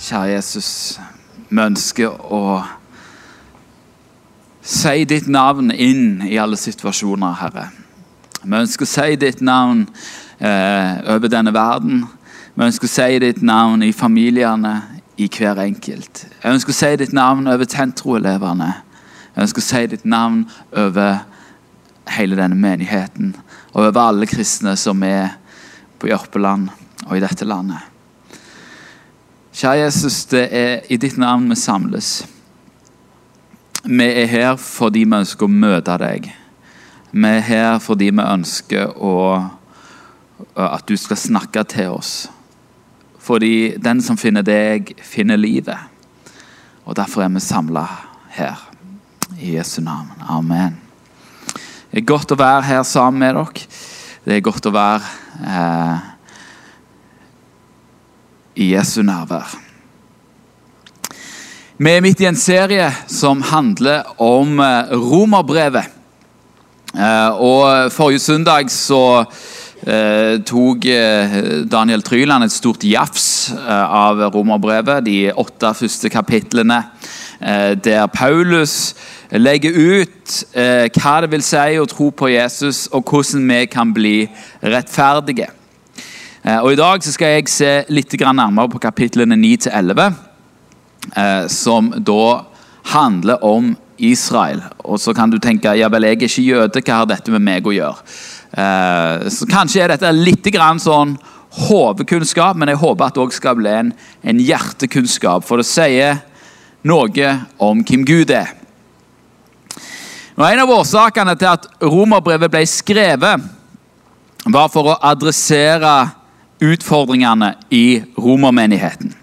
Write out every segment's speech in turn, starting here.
Kjære Jesus, vi ønsker å si ditt navn inn i alle situasjoner, Herre. Vi ønsker å si ditt navn eh, over denne verden. Vi ønsker å si ditt navn i familiene, i hver enkelt. Jeg ønsker å si ditt navn over Tentro-elevene. Jeg ønsker å si ditt navn over hele denne menigheten. Og over alle kristne som er på Jørpeland og i dette landet. Kjære Jesus, det er i ditt navn vi samles. Vi er her fordi vi ønsker å møte deg. Vi er her fordi vi ønsker å, at du skal snakke til oss. Fordi den som finner deg, finner livet. Og Derfor er vi samla her. I Jesu navn. Amen. Det er godt å være her sammen med dere. Det er godt å være eh, i Jesu nærvær. Vi er midt i en serie som handler om eh, romerbrevet. Eh, og Forrige søndag så eh, tok Daniel Tryland et stort jafs av romerbrevet, de åtte første kapitlene, der Paulus legger ut hva det vil si å tro på Jesus, og hvordan vi kan bli rettferdige. Og I dag skal jeg se litt nærmere på kapitlene 9-11, som da handler om Israel. Og så kan du tenke ja vel, jeg er ikke jøde, hva har dette med meg å gjøre? Eh, så Kanskje er dette litt sånn hodekunnskap, men jeg håper at det òg skal bli en, en, hjertekunnskap. For det sier noe om hvem Gud er. Og En av årsakene til at romerbrevet ble skrevet, var for å adressere utfordringene i romermenigheten.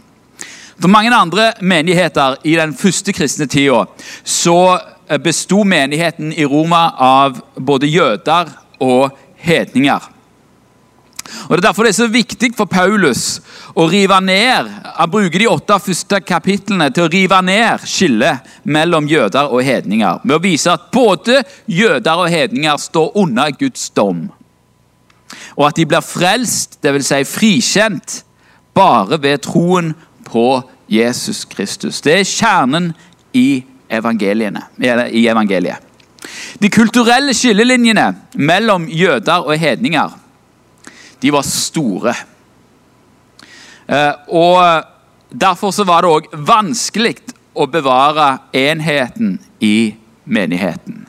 For mange andre menigheter i den første kristne tida så eh, besto menigheten i Roma av både jøder og hedninger. Og Det er derfor det er så viktig for Paulus å rive ned Han bruker de åtte første kapitlene til å rive ned skillet mellom jøder og hedninger. Med å vise at både jøder og hedninger står under Guds dom. Og at de blir frelst, dvs. Si frikjent, bare ved troen på Jesus Kristus. Det er kjernen i, i evangeliet. De kulturelle skillelinjene mellom jøder og hedninger de var store. Eh, og Derfor var det òg vanskelig å bevare enheten i menigheten.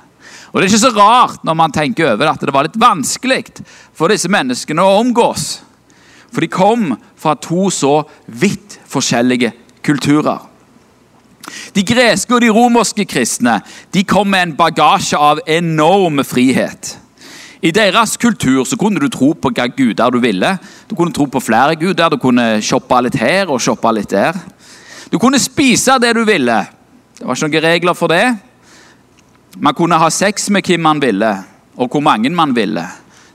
Og Det er ikke så rart når man tenker over at det var litt vanskelig for disse menneskene å omgås. For de kom fra to så vidt forskjellige kulturer. De greske og de romerske kristne de kom med en bagasje av enorm frihet. I deres kultur så kunne du tro på hva guder du ville. Du kunne tro på flere guder, du kunne shoppe litt her og shoppe litt der. Du kunne spise det du ville. Det var ikke noen regler for det. Man kunne ha sex med hvem man ville, og hvor mange man ville.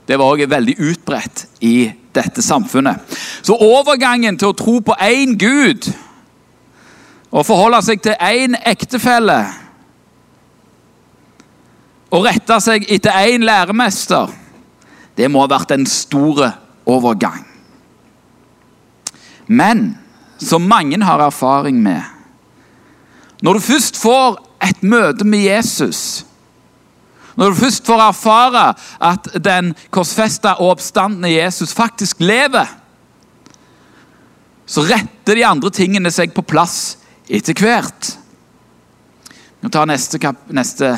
Det var også veldig utbredt i dette samfunnet. Så overgangen til å tro på én gud og forholde seg til én ektefelle og rette seg etter én læremester, det må ha vært en stor overgang. Men som mange har erfaring med Når du først får et møte med Jesus når du først får erfare at den korsfesta og oppstandende Jesus faktisk lever, så retter de andre tingene seg på plass etter hvert. Vi tar neste, neste.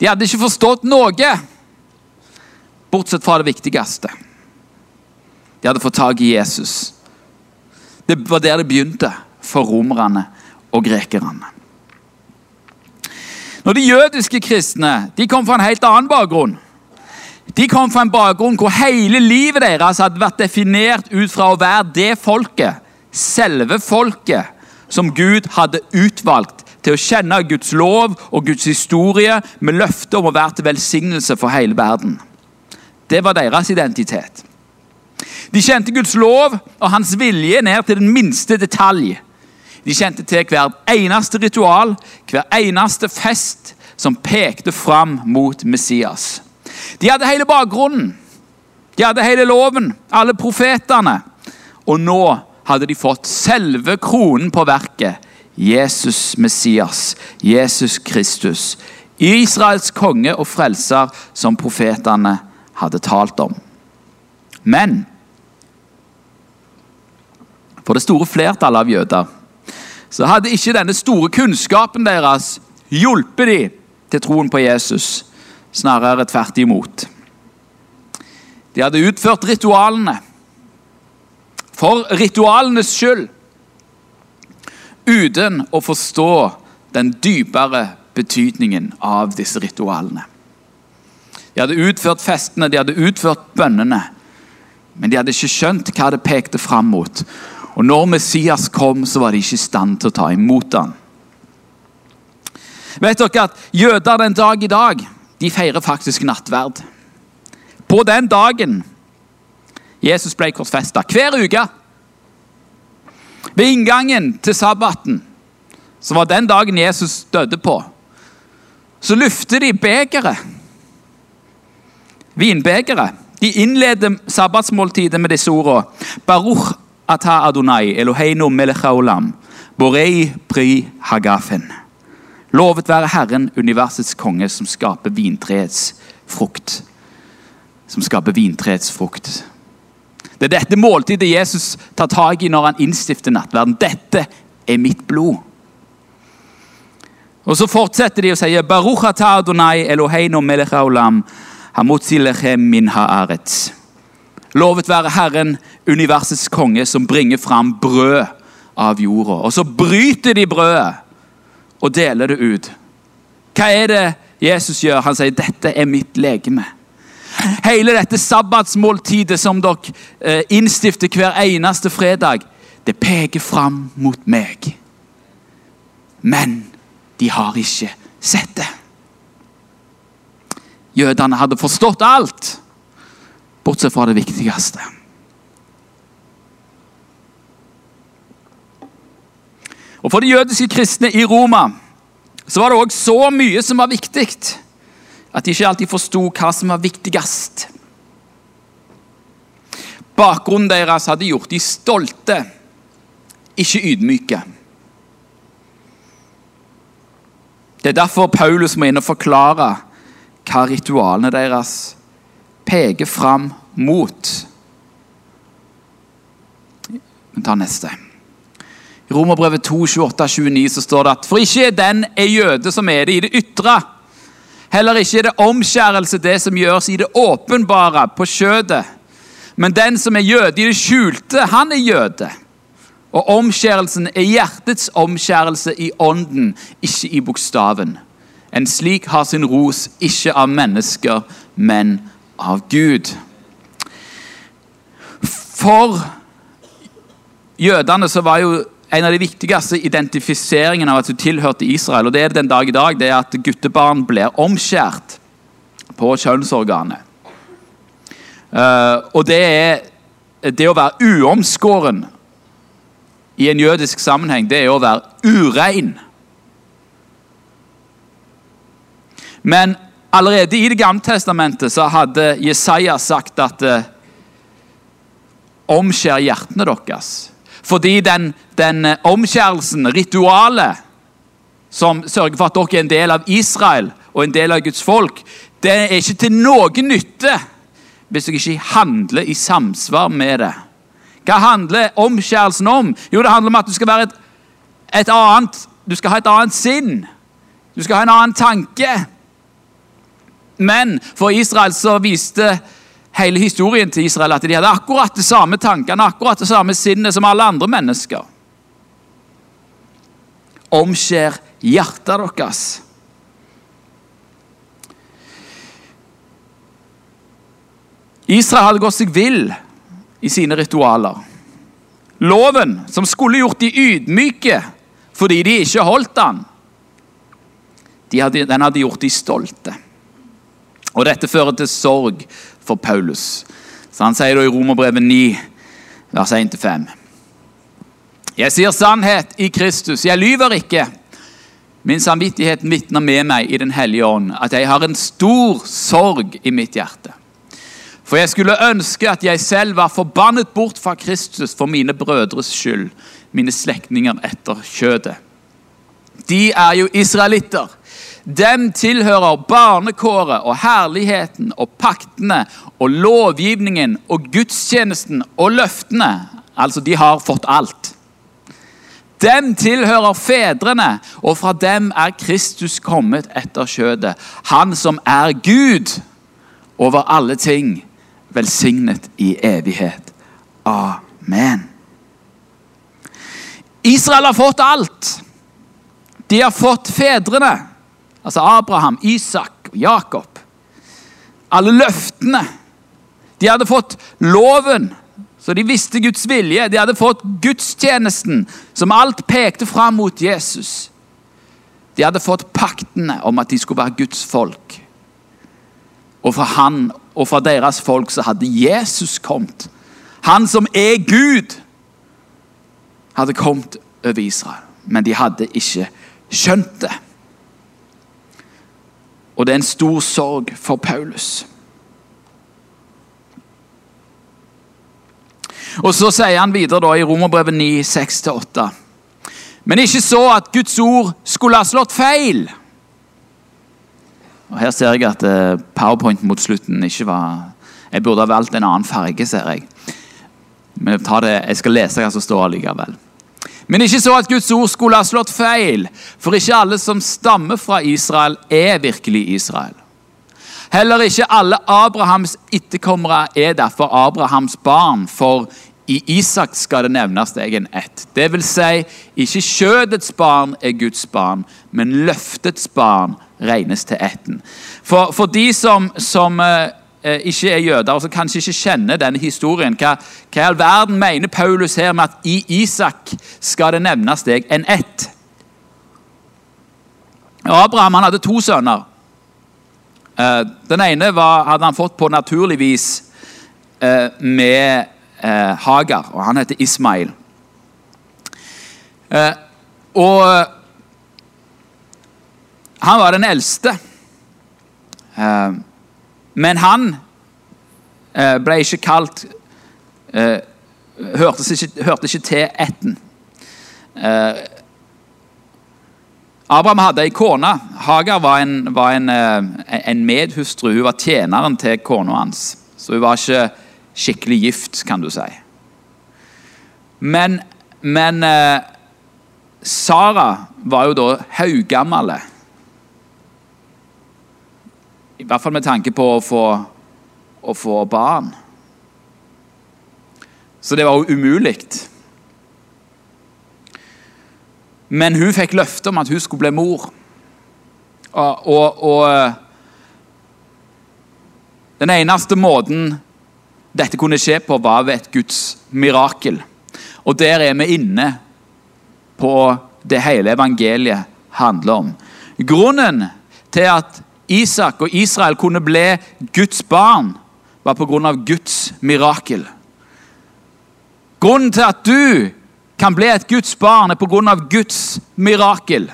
De hadde ikke forstått noe, bortsett fra det viktigste. De hadde fått tak i Jesus. Det var der det begynte for romerne og grekerne. Når De jødiske kristne de kom fra en helt annen bakgrunn. De kom fra en bakgrunn hvor hele livet deres hadde vært definert ut fra å være det folket, selve folket, som Gud hadde utvalgt til å kjenne Guds lov og Guds historie med løfte om å være til velsignelse for hele verden. Det var deres identitet. De kjente Guds lov og hans vilje ned til den minste detalj. De kjente til hvert eneste ritual, hver eneste fest som pekte fram mot Messias. De hadde hele bakgrunnen. De hadde hele loven, alle profetene. Og nå hadde de fått selve kronen på verket. Jesus Messias, Jesus Kristus. Israels konge og frelser som profetene hadde talt om. Men for det store flertallet av jøder så hadde ikke denne store kunnskapen deres hjulpet dem til troen på Jesus. Snarere tvert imot. De hadde utført ritualene for ritualenes skyld, uten å forstå den dypere betydningen av disse ritualene. De hadde utført festene, de hadde utført bønnene, men de hadde ikke skjønt hva det pekte fram mot. Og når Messias kom, så var de ikke i stand til å ta imot ham. Vet dere at Jøder den dag i dag de feirer faktisk nattverd. På den dagen Jesus ble korsfesta, hver uke Ved inngangen til sabbaten, som var den dagen Jesus døde på, så løfter de begeret. Vinbegeret. De innleder sabbatsmåltidet med disse ordene. Baruch ata אדוני, Eloheinu melech haolam, borei pri hagafen. Lovet være Herren, universets konge, som skaper vintreets frukt. Som skaper vintreets frukt. Det er dette måltidet Jesus tar tak i når han innstifter nattverden. Dette er mitt blod. Og Så fortsetter de å si Baruch ata Adonai Eloheinu melech haolam, hamotzi lechem min haaretz. Lovet være Herren, universets konge, som bringer fram brød av jorda. Og så bryter de brødet og deler det ut. Hva er det Jesus gjør? Han sier, 'Dette er mitt legeme'. Hele dette sabbatsmåltidet som dere eh, innstifter hver eneste fredag, det peker fram mot meg. Men de har ikke sett det. Jødene hadde forstått alt, bortsett fra det viktigste. Og For de jødiske kristne i Roma så var det òg så mye som var viktig, at de ikke alltid forsto hva som var viktigst. Bakgrunnen deres hadde gjort de stolte, ikke ydmyke. Det er derfor Paulus må inn og forklare hva ritualene deres peker fram mot. Vi tar neste. I Romerbrevet 2, 28-29 så står det at for ikke er den er jøde som er det i det ytre. Heller ikke er det omskjærelse det som gjøres i det åpenbare, på skjødet. Men den som er jøde i det skjulte, han er jøde. Og omskjærelsen er hjertets omskjærelse i ånden, ikke i bokstaven. En slik har sin ros ikke av mennesker, men av Gud. For jødene så var jo en av de viktigste identifiseringene av at du tilhørte Israel, og det er det den dag i dag, det er at guttebarn blir omskjært på kjønnsorganet. Uh, og det er det å være uomskåren i en jødisk sammenheng, det er å være urein. Men allerede i Det gamle testamentet så hadde Jesaja sagt at uh, omskjær hjertene deres. Fordi den, den eh, omskjærelsen, ritualet, som sørger for at dere er en del av Israel og en del av Guds folk, det er ikke til noen nytte hvis dere ikke handler i samsvar med det. Hva handler omskjærelsen om? Jo, det handler om at du skal være et, et annet Du skal ha et annet sinn. Du skal ha en annen tanke. Men for Israel så viste hele historien til Israel at de hadde akkurat de samme tankene akkurat det samme sinnet som alle andre mennesker. Omskjær hjertet deres. Israel hadde gått seg vill i sine ritualer. Loven, som skulle gjort de ydmyke fordi de ikke holdt den, den hadde gjort de stolte. Og Dette fører til sorg for Paulus. Så Han sier da i Romerbrevet 9, vers 1-5. Jeg sier sannhet i Kristus, jeg lyver ikke. Min samvittighet vitner med meg i Den hellige ånd at jeg har en stor sorg i mitt hjerte. For jeg skulle ønske at jeg selv var forbannet bort fra Kristus for mine brødres skyld, mine slektninger etter kjødet. De er jo israelitter. Dem tilhører barnekåret og herligheten og paktene og lovgivningen og gudstjenesten og løftene. Altså, de har fått alt. Dem tilhører fedrene, og fra dem er Kristus kommet etter kjødet. Han som er Gud over alle ting velsignet i evighet. Amen. Israel har fått alt. De har fått fedrene, altså Abraham, Isak og Jakob. Alle løftene. De hadde fått loven, så de visste Guds vilje. De hadde fått gudstjenesten, som alt pekte fram mot Jesus. De hadde fått paktene om at de skulle være Guds folk. Og fra han og fra deres folk så hadde Jesus kommet. Han som er Gud, hadde kommet over Israel. Men de hadde ikke skjønt det. Og det er en stor sorg for Paulus. Og Så sier han videre da i Romerbrevet 9, 6-8. Men ikke så at Guds ord skulle ha slått feil. Og Her ser jeg at powerpointen powerpoint mot slutten ikke var Jeg burde ha valgt en annen farge, ser jeg. Men jeg, det, jeg skal lese hva som står likevel. Men ikke så at Guds ord skulle ha slått feil, for ikke alle som stammer fra Israel, er virkelig Israel. Heller ikke alle Abrahams etterkommere er derfor Abrahams barn, for i Isak skal det nevnes deg ett. Det vil si, ikke kjødets barn er Guds barn, men løftets barn regnes til etten. For, for, de som, som eh, ikke er jøder, og som kanskje ikke kjenner denne historien, hva, hva i all verden mener Paulus her med at i Isak skal det nevnes deg en ett? Abraham han hadde to sønner. Eh, den ene var, hadde han fått på naturlig vis eh, med eh, Hagar, og han heter Ismail. Eh, og han var den eldste. Eh, men han eh, ble ikke kalt eh, hørte ikke, hørte ikke til ætten. Abraham hadde ei kone. Hagar var, en, var en, en, medhustru. Hun var tjeneren til kona hans. Så hun var ikke skikkelig gift, kan du si. Men, men Sara var jo da haugammel. I hvert fall med tanke på å få, å få barn. Så det var jo umulig. Men hun fikk løfte om at hun skulle bli mor. Og, og, og eh, Den eneste måten dette kunne skje på, var ved et Guds mirakel. Og der er vi inne på det hele evangeliet handler om. Grunnen til at Isak og Israel kunne bli Guds barn, var pga. Guds mirakel. Grunnen til at du kan bli et Guds barn, er pga. Guds mirakel.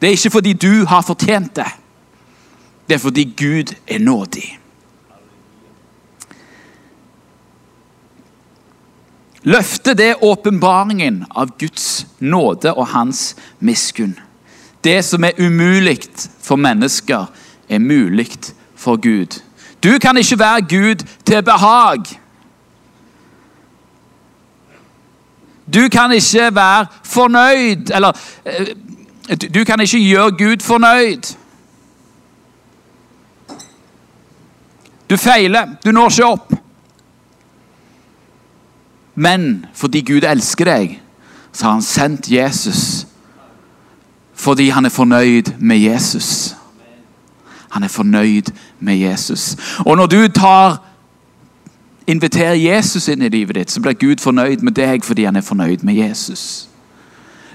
Det er ikke fordi du har fortjent det. Det er fordi Gud er nådig. Løftet det åpenbaringen av Guds nåde og hans miskunn. Det som er umulig for mennesker, er mulig for Gud. Du kan ikke være Gud til behag. Du kan ikke være fornøyd Eller eh, du kan ikke gjøre Gud fornøyd. Du feiler. Du når ikke opp. Men fordi Gud elsker deg, så har han sendt Jesus. Fordi han er fornøyd med Jesus. Han er fornøyd med Jesus. Og når du tar inviterer Jesus inn i livet ditt, så blir Gud fornøyd med deg fordi han er fornøyd med Jesus.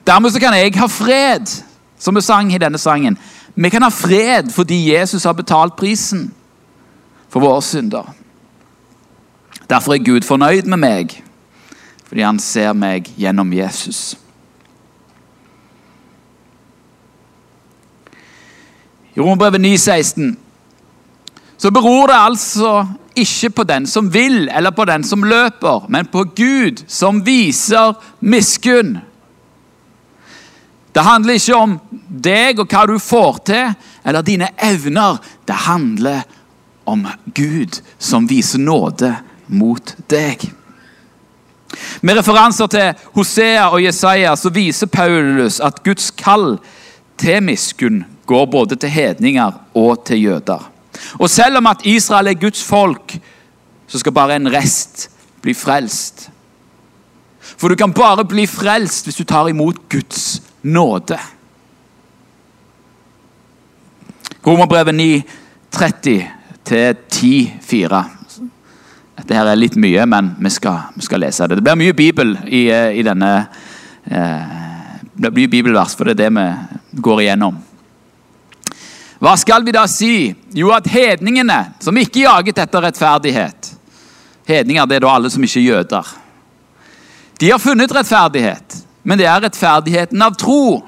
Dermed så kan jeg ha fred, som vi sang i denne sangen. Vi kan ha fred fordi Jesus har betalt prisen for våre synder. Derfor er Gud fornøyd med meg, fordi han ser meg gjennom Jesus. I Romerbrevet 9,16 så beror det altså ikke på den som vil, eller på den som løper, men på Gud som viser miskunn. Det handler ikke om deg og hva du får til, eller dine evner. Det handler om Gud som viser nåde mot deg. Med referanser til Hosea og Jesaja så viser Paulus at Guds kall til miskunn går både til hedninger og til jøder. Og selv om at Israel er Guds folk, så skal bare en rest bli frelst. For du kan bare bli frelst hvis du tar imot Guds nåde. Romerbrevet 9, 30 til 10, 4. Dette er litt mye, men vi skal, vi skal lese det. Det blir mye bibel i, i denne eh, Det blir bibelvers, for det er det vi går igjennom. Hva skal vi da si? Jo, at hedningene, som ikke jaget etter rettferdighet Hedninger det er da alle som ikke er jøder. De har funnet rettferdighet, men det er rettferdigheten av tro.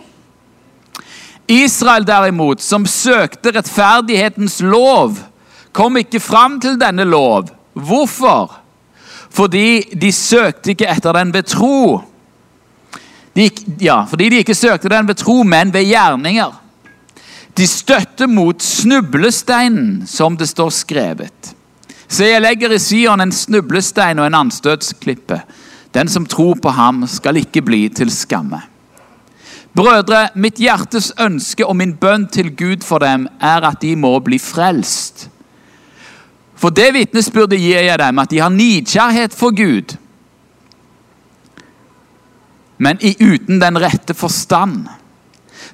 Israel derimot, som søkte rettferdighetens lov, kom ikke fram til denne lov. Hvorfor? Fordi de søkte ikke etter den ved tro. De, ja, fordi de ikke søkte den ved tro, men ved gjerninger. De støtter mot snublesteinen, som det står skrevet. Se, jeg legger i Sion en snublestein og en anstøtsklippe. Den som tror på ham, skal ikke bli til skamme. Brødre, mitt hjertes ønske og min bønn til Gud for dem er at de må bli frelst. For det vitnesbyrdet gir jeg dem, at de har nidkjærhet for Gud, men uten den rette forstand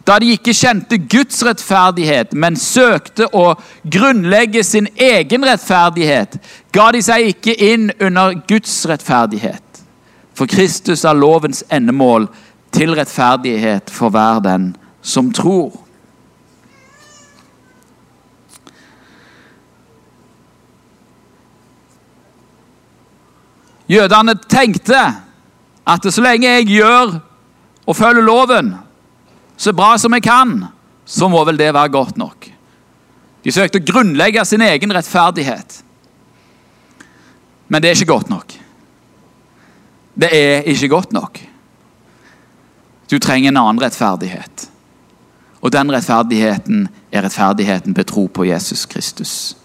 da de ikke kjente Guds rettferdighet, men søkte å grunnlegge sin egen rettferdighet, ga de seg ikke inn under Guds rettferdighet. For Kristus er lovens endemål til rettferdighet for hver den som tror. Jødene tenkte at så lenge jeg gjør og følger loven, så bra som jeg kan, så må vel det være godt nok. De søkte å grunnlegge sin egen rettferdighet. Men det er ikke godt nok. Det er ikke godt nok. Du trenger en annen rettferdighet. Og den rettferdigheten er rettferdigheten ved tro på Jesus Kristus.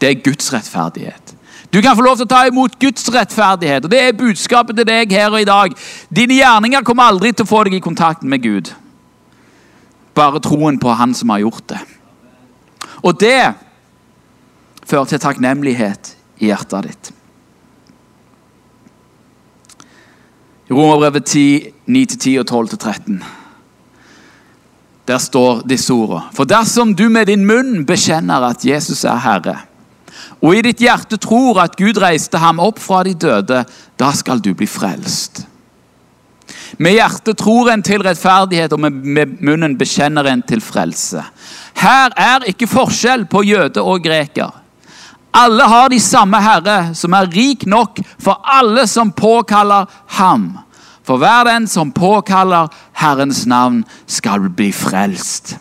Det er Guds rettferdighet. Du kan få lov til å ta imot Guds rettferdighet. og Det er budskapet til deg her og i dag. Dine gjerninger kommer aldri til å få deg i kontakt med Gud bare troen på Han som har gjort det. Og det fører til takknemlighet i hjertet ditt. I Romerbrevet 10, 9-10 og 12-13. Der står disse ordene. For dersom du med din munn bekjenner at Jesus er Herre, og i ditt hjerte tror at Gud reiste ham opp fra de døde, da skal du bli frelst. Med hjertet tror en til rettferdighet, og med munnen bekjenner en til frelse. Her er ikke forskjell på jøde og greker. Alle har de samme Herre, som er rik nok for alle som påkaller ham. For hver den som påkaller Herrens navn, skal bli frelst.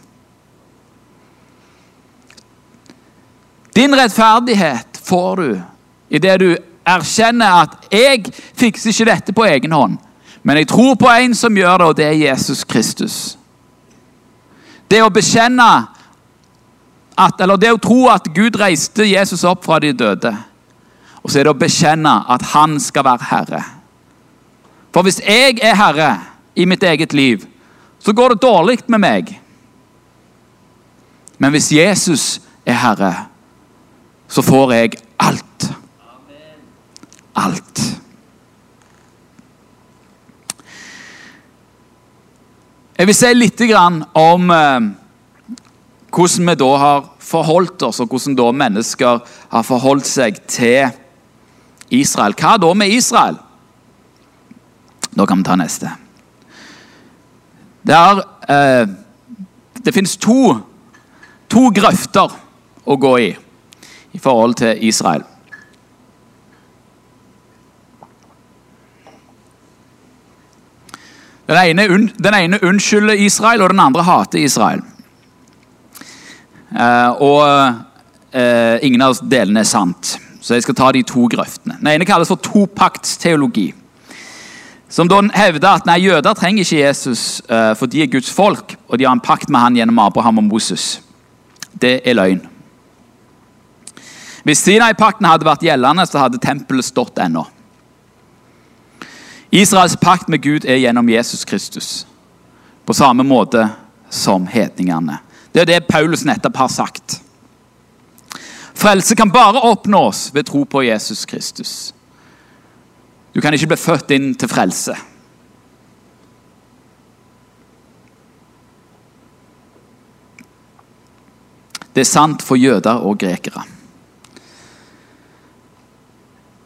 Din rettferdighet får du idet du erkjenner at 'jeg fikser ikke dette på egen hånd'. Men jeg tror på en som gjør det, og det er Jesus Kristus. Det å bekjenne at, eller det å tro at Gud reiste Jesus opp fra de døde. Og så er det å bekjenne at han skal være herre. For hvis jeg er herre i mitt eget liv, så går det dårlig med meg. Men hvis Jesus er herre, så får jeg alt. Alt. Jeg vil si litt om eh, hvordan vi da har forholdt oss, og hvordan da mennesker har forholdt seg til Israel. Hva da med Israel? Da kan vi ta neste. Det, er, eh, det finnes to, to grøfter å gå i i forhold til Israel. Den ene, den ene, unnskylder Israel, og den andre hater Israel. Eh, og eh, ingen av delene er sant. Så jeg skal ta de to grøftene. Den ene kalles for topaktsteologi. Som da hevder at nei, jøder trenger ikke Jesus, eh, for de er Guds folk, og de har en pakt med han gjennom Abraham og Moses. Det er løgn. Hvis Sinai-pakten hadde vært gjeldende, så hadde tempelet stått ennå. Israels pakt med Gud er gjennom Jesus Kristus. På samme måte som hedningene. Det er det Paulus nettopp har sagt. Frelse kan bare oppnås ved tro på Jesus Kristus. Du kan ikke bli født inn til frelse. Det er sant for jøder og grekere.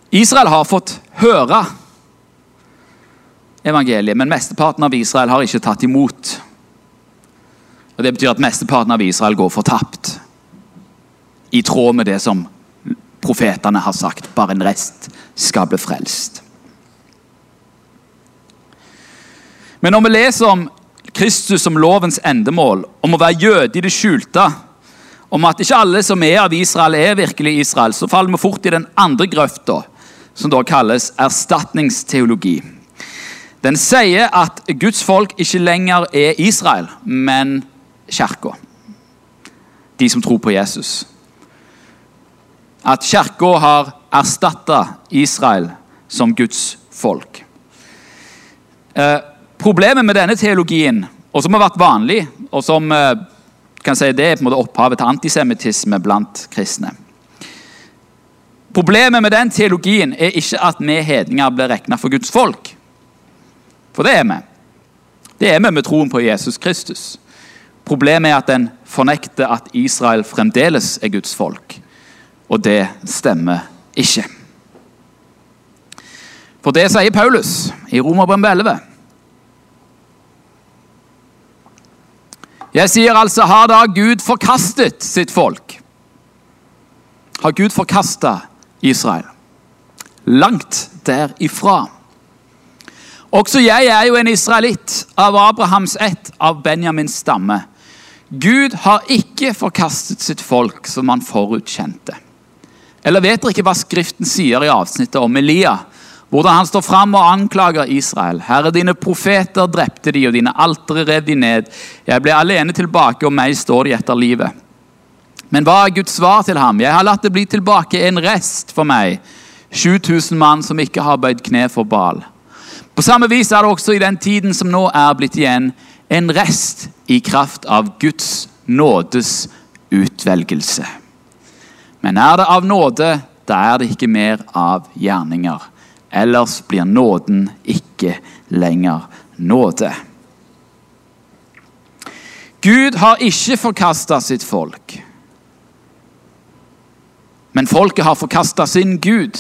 Israel har fått høre evangeliet, men mesteparten av Israel har ikke tatt imot. Og Det betyr at mesteparten av Israel går fortapt. I tråd med det som profetene har sagt. Bare en rest skal bli frelst. Men når vi leser om Kristus som lovens endemål, om å være jøde i det skjulte, om at ikke alle som er av Israel, er virkelig Israel, så faller vi fort i den andre grøfta, som da kalles erstatningsteologi. Den sier at Guds folk ikke lenger er Israel, men kirka. De som tror på Jesus. At kirka har erstatta Israel som Guds folk. Eh, problemet med denne teologien, og som har vært vanlig, og som eh, kan si det er på en måte opphavet til antisemittisme blant kristne Problemet med den teologien er ikke at vi hedninger blir regna for Guds folk. For det er vi. Det er vi med troen på Jesus Kristus. Problemet er at en fornekter at Israel fremdeles er Guds folk. Og det stemmer ikke. For det sier Paulus i Romerbrevet 11. Jeg sier altså, har da Gud forkastet sitt folk? Har Gud forkasta Israel? Langt derifra. Også jeg er jo en israelitt, av Abrahams ett, av Benjamins stamme. Gud har ikke forkastet sitt folk, som han forutkjente. Eller vet dere ikke hva Skriften sier i avsnittet om Elia? Hvordan han står fram og anklager Israel. Herre, dine profeter drepte de, og dine altere rev de ned. Jeg ble alene tilbake, og meg står de etter livet. Men hva er Guds svar til ham? Jeg har latt det bli tilbake en rest for meg. 7000 mann som ikke har bøyd kne for Baal. På samme vis er det også i den tiden som nå er blitt igjen, en rest i kraft av Guds nådes utvelgelse. Men er det av nåde, da er det ikke mer av gjerninger. Ellers blir nåden ikke lenger nåde. Gud har ikke forkasta sitt folk. Men folket har forkasta sin Gud.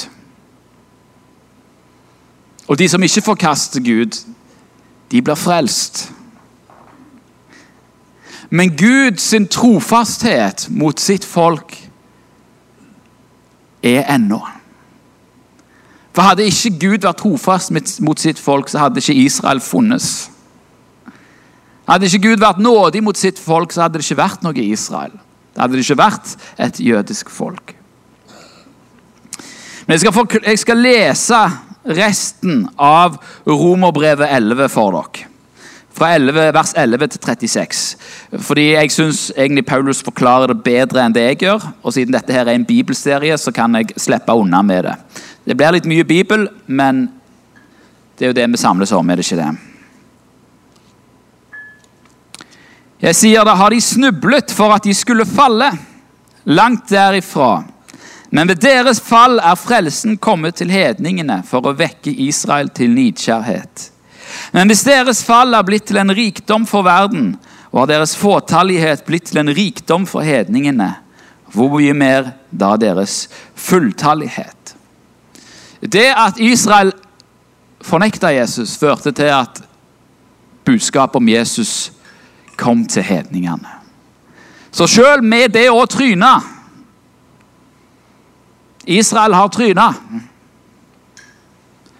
Og de som ikke forkaster Gud, de blir frelst. Men Guds trofasthet mot sitt folk er ennå. For Hadde ikke Gud vært trofast mot sitt folk, så hadde ikke Israel funnes. Hadde ikke Gud vært nådig mot sitt folk, så hadde det ikke vært noe Israel. Det hadde det ikke vært et jødisk folk. Men jeg skal, for, jeg skal lese resten av Romerbrevet 11 for dere. Fra 11, vers 11 til 36. Fordi jeg syns egentlig Paulus forklarer det bedre enn det jeg gjør. Og siden dette her er en bibelserie, så kan jeg slippe unna med det. Det blir litt mye bibel, men det er jo det vi samles om, er det ikke det? Jeg sier da har de snublet for at de skulle falle. Langt derifra. Men ved deres fall er frelsen kommet til hedningene for å vekke Israel til nidkjærhet. Men hvis deres fall er blitt til en rikdom for verden, og har deres fåtallighet blitt til en rikdom for hedningene, hvor mye mer da deres fulltallighet? Det at Israel fornekta Jesus, førte til at budskapet om Jesus kom til hedningene. Så sjøl med det å tryne Israel har tryna.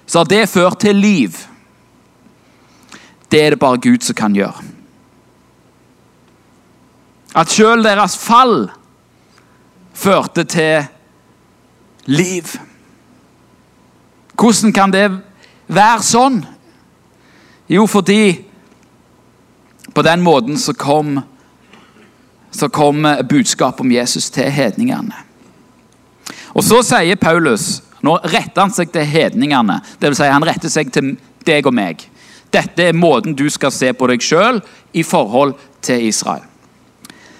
Så har det ført til liv. Det er det bare Gud som kan gjøre. At sjøl deres fall førte til liv. Hvordan kan det være sånn? Jo, fordi på den måten så kom, så kom budskapet om Jesus til hedningene. Og så sier Paulus Nå retter han seg til hedningene. Det vil Si han retter seg til deg og meg. Dette er måten du skal se på deg sjøl i forhold til Israel.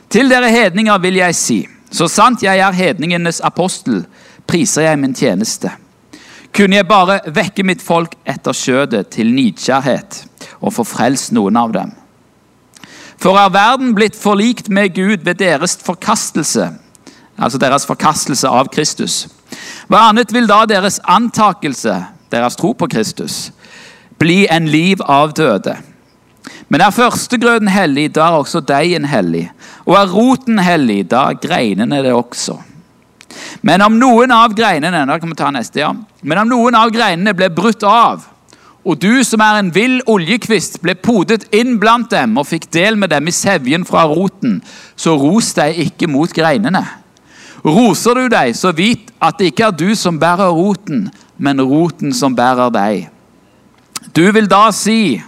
Til dere hedninger vil jeg si, så sant jeg er hedningenes apostel, priser jeg min tjeneste. Kunne jeg bare vekke mitt folk etter skjødet til nidkjærhet og få frelst noen av dem? For er verden blitt forlikt med Gud ved deres forkastelse, altså deres forkastelse av Kristus? Hva annet vil da deres antakelse, deres tro på Kristus, bli en liv av døde? Men er førstegrøden hellig, da er også deigen hellig. Og er roten hellig, da er greinene det også. Men om noen av greinene da kan vi ta neste, ja. Men om noen av greinene ble brutt av, og du som er en vill oljekvist, ble podet inn blant dem og fikk del med dem i sevjen fra roten, så ros deg ikke mot greinene. Roser du deg, så vit at det ikke er du som bærer roten, men roten som bærer deg. Du vil da si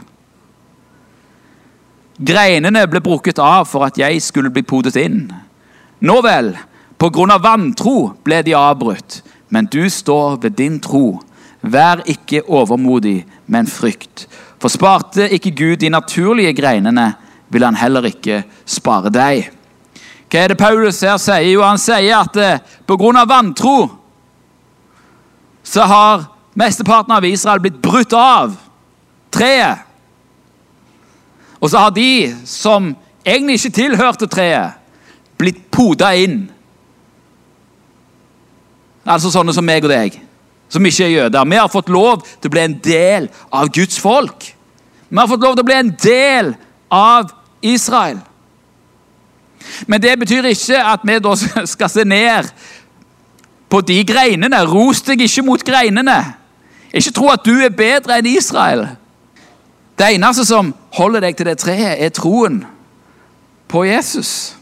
Greinene ble brukket av for at jeg skulle bli podet inn. Nå vel, på grunn av vantro ble de avbrutt, men du står ved din tro. Vær ikke overmodig, men frykt. For sparte ikke Gud de naturlige greinene, vil han heller ikke spare deg. Hva er det Paulus her sier? Jo, Han sier at eh, pga. vantro så har mesteparten av Israel blitt brutt av treet. Og så har de som egentlig ikke tilhørte treet, blitt poda inn Altså sånne som meg og deg, som ikke er jøder. Vi har fått lov til å bli en del av Guds folk. Vi har fått lov til å bli en del av Israel. Men det betyr ikke at vi da skal se ned på de greinene. Ros deg ikke mot greinene. Ikke tro at du er bedre enn Israel. Det eneste som holder deg til det treet, er troen på Jesus.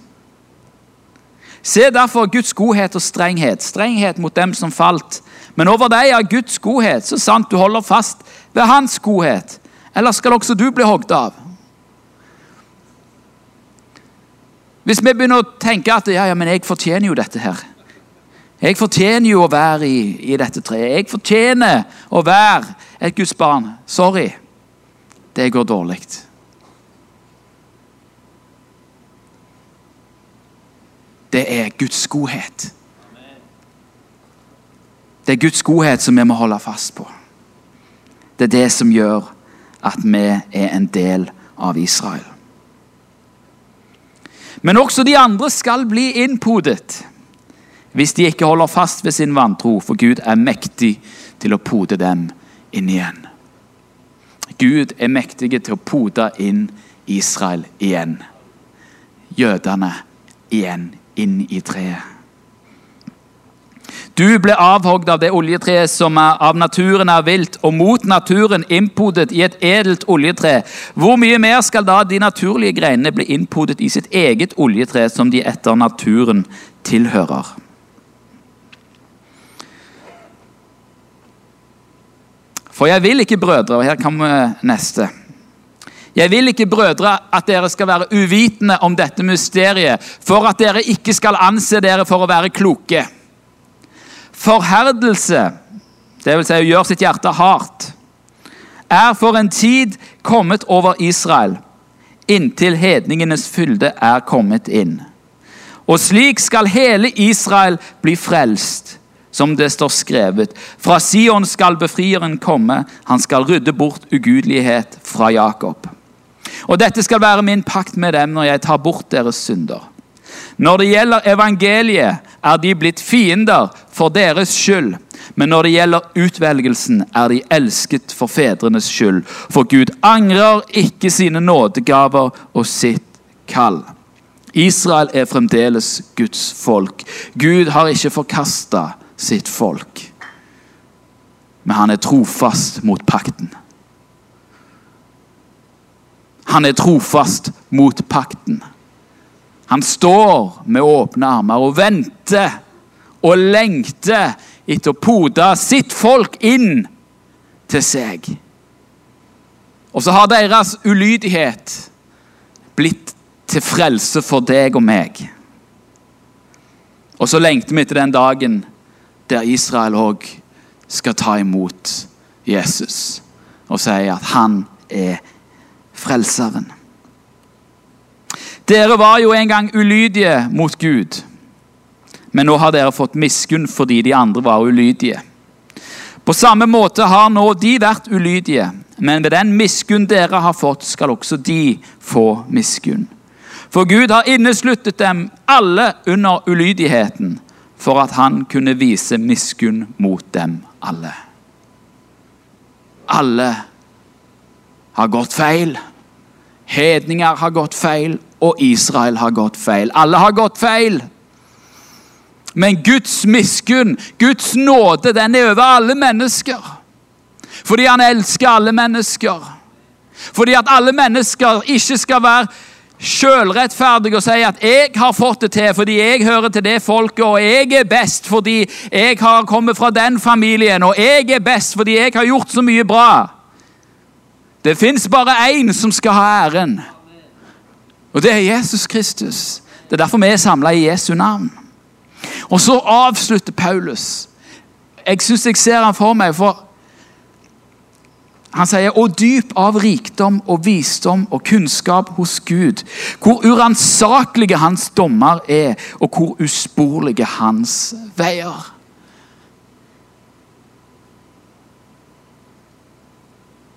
Se derfor Guds godhet og strenghet, strenghet mot dem som falt. Men over deg er Guds godhet, så sant du holder fast ved Hans godhet. Eller skal også du bli hogd av? Hvis vi begynner å tenke at ja, ja, men jeg fortjener jo dette her Jeg fortjener jo å være i, i dette treet. Jeg fortjener å være et Guds barn. Sorry. Det går dårlig. det er Guds godhet. Det er Guds godhet som vi må holde fast på. Det er det som gjør at vi er en del av Israel. Men også de andre skal bli innpodet hvis de ikke holder fast ved sin vantro, for Gud er mektig til å pode dem inn igjen. Gud er mektig til å pode inn Israel igjen. Jødene igjen inn i treet. Du ble avhogd av det oljetreet som av naturen er vilt, og mot naturen innpodet i et edelt oljetre. Hvor mye mer skal da de naturlige greinene bli innpodet i sitt eget oljetre, som de etter naturen tilhører? For jeg vil ikke, brødre, og her kommer neste jeg vil ikke, brødre, at dere skal være uvitende om dette mysteriet, for at dere ikke skal anse dere for å være kloke. Forherdelse, dvs. Si å gjøre sitt hjerte hardt, er for en tid kommet over Israel, inntil hedningenes fylde er kommet inn. Og slik skal hele Israel bli frelst, som det står skrevet. Fra Sion skal befrieren komme, han skal rydde bort ugudelighet fra Jakob. Og dette skal være min pakt med dem når jeg tar bort deres synder. Når det gjelder evangeliet, er de blitt fiender for deres skyld. Men når det gjelder utvelgelsen, er de elsket for fedrenes skyld. For Gud angrer ikke sine nådegaver og sitt kall. Israel er fremdeles Guds folk. Gud har ikke forkasta sitt folk. Men han er trofast mot pakten. Han er trofast mot pakten. Han står med åpne armer og venter og lengter etter å pode sitt folk inn til seg. Og så har deres ulydighet blitt til frelse for deg og meg. Og så lengter vi etter den dagen der Israel òg skal ta imot Jesus og si at han er frelseren. Dere var jo en gang ulydige mot Gud, men nå har dere fått miskunn fordi de andre var ulydige. På samme måte har nå de vært ulydige, men ved den miskunn dere har fått, skal også de få miskunn. For Gud har innesluttet dem alle under ulydigheten, for at han kunne vise miskunn mot dem alle. Alle har gått feil. Hedninger har gått feil, og Israel har gått feil. Alle har gått feil. Men Guds miskunn, Guds nåde, den er over alle mennesker. Fordi han elsker alle mennesker. Fordi at alle mennesker ikke skal være sjølrettferdige og si at 'jeg har fått det til fordi jeg hører til det folket', og 'jeg er best fordi jeg har kommet fra den familien', og 'jeg er best fordi jeg har gjort så mye bra'. Det fins bare én som skal ha æren, og det er Jesus Kristus. Det er derfor vi er samla i Jesu navn. Og så avslutter Paulus. Jeg syns jeg ser han for meg, for han sier og dyp av rikdom og visdom og kunnskap hos Gud. Hvor uransakelige hans dommer er, og hvor usporlige hans veier.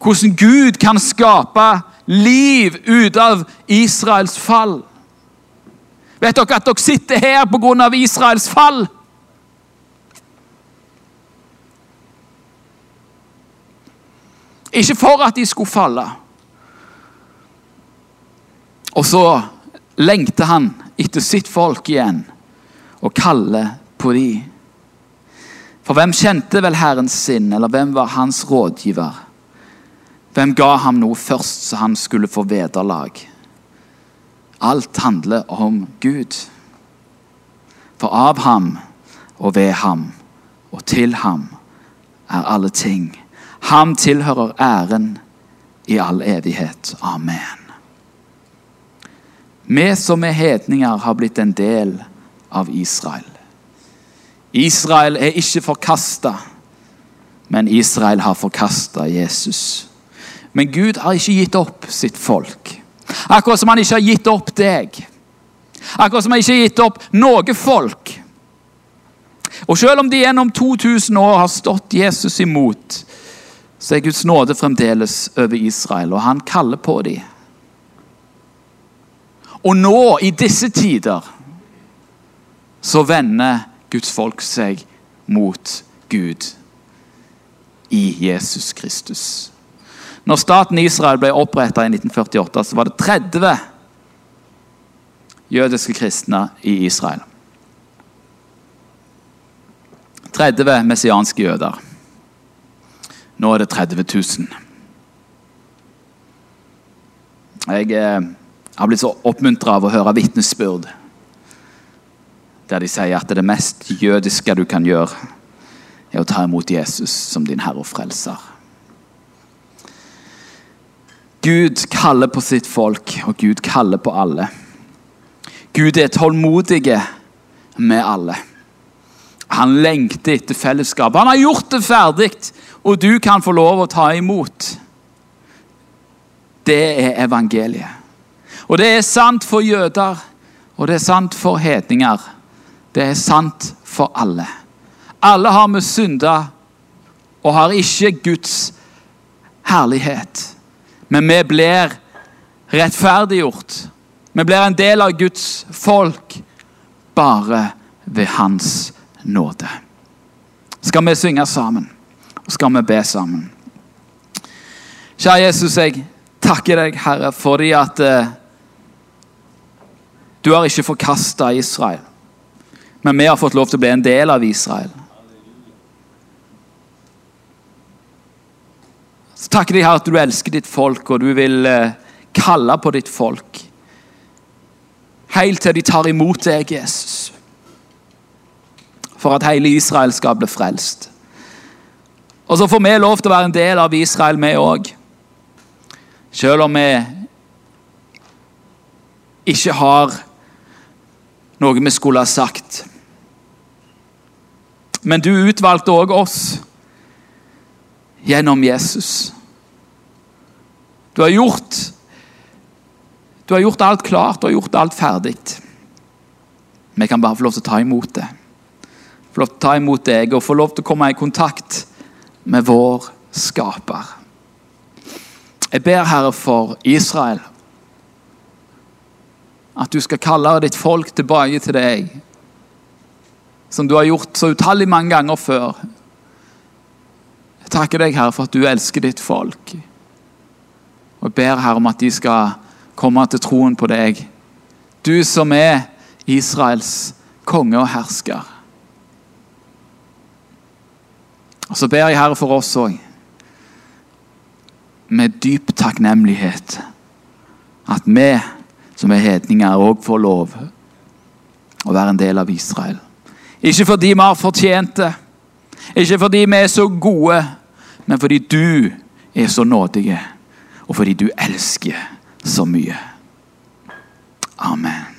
Hvordan Gud kan skape liv ut av Israels fall. Vet dere at dere sitter her pga. Israels fall? Ikke for at de skulle falle. Og så lengter han etter sitt folk igjen og kaller på de. For hvem kjente vel Herrens sinn, eller hvem var hans rådgiver? Hvem ga ham noe først, så han skulle få vederlag? Alt handler om Gud. For av ham og ved ham og til ham er alle ting. Ham tilhører æren i all evighet. Amen. Vi som er hedninger, har blitt en del av Israel. Israel er ikke forkasta, men Israel har forkasta Jesus. Men Gud har ikke gitt opp sitt folk. Akkurat som han ikke har gitt opp deg. Akkurat som han ikke har gitt opp noe folk. Og selv om de gjennom 2000 år har stått Jesus imot, så er Guds nåde fremdeles over Israel, og han kaller på dem. Og nå, i disse tider, så vender Guds folk seg mot Gud i Jesus Kristus. Når staten Israel ble oppretta i 1948, så var det 30 jødiske kristne i Israel. 30 messianske jøder. Nå er det 30 000. Jeg eh, har blitt så oppmuntra av å høre vitnesbyrd der de sier at det mest jødiske du kan gjøre, er å ta imot Jesus som din herre og frelser. Gud kaller på sitt folk, og Gud kaller på alle. Gud er tålmodig med alle. Han lengter etter fellesskap. Han har gjort det ferdig og du kan få lov å ta imot. Det er evangeliet. Og det er sant for jøder, og det er sant for hedninger. Det er sant for alle. Alle har vi synda og har ikke Guds herlighet. Men vi blir rettferdiggjort. Vi blir en del av Guds folk bare ved Hans nåde. Skal vi synge sammen? skal vi be sammen. Kjære Jesus, jeg takker deg, Herre, fordi at eh, du har ikke forkasta Israel. Men vi har fått lov til å bli en del av Israel. Takker deg, Herre, at du elsker ditt folk, og du vil eh, kalle på ditt folk. helt til de tar imot deg, Jesus. For at hele Israel skal bli frelst. Og så får vi lov til å være en del av Israel, vi òg. Selv om vi ikke har noe vi skulle ha sagt. Men du utvalgte òg oss gjennom Jesus. Du har gjort Du har gjort alt klart, du har gjort alt ferdig. Vi kan bare få lov til å ta imot det. Få lov til å ta imot deg og få lov til å komme i kontakt med vår skaper. Jeg ber, Herre, for Israel. At du skal kalle ditt folk tilbake til deg. Som du har gjort så utallig mange ganger før. Jeg takker deg, Herre, for at du elsker ditt folk. Og jeg ber, Herre, om at de skal komme til troen på deg. Du som er Israels konge og hersker. Og Så ber jeg Herre for oss òg, med dyp takknemlighet, at vi som er hedninger, òg får lov å være en del av Israel. Ikke fordi vi har fortjent det, ikke fordi vi er så gode, men fordi du er så nådige, og fordi du elsker så mye. Amen.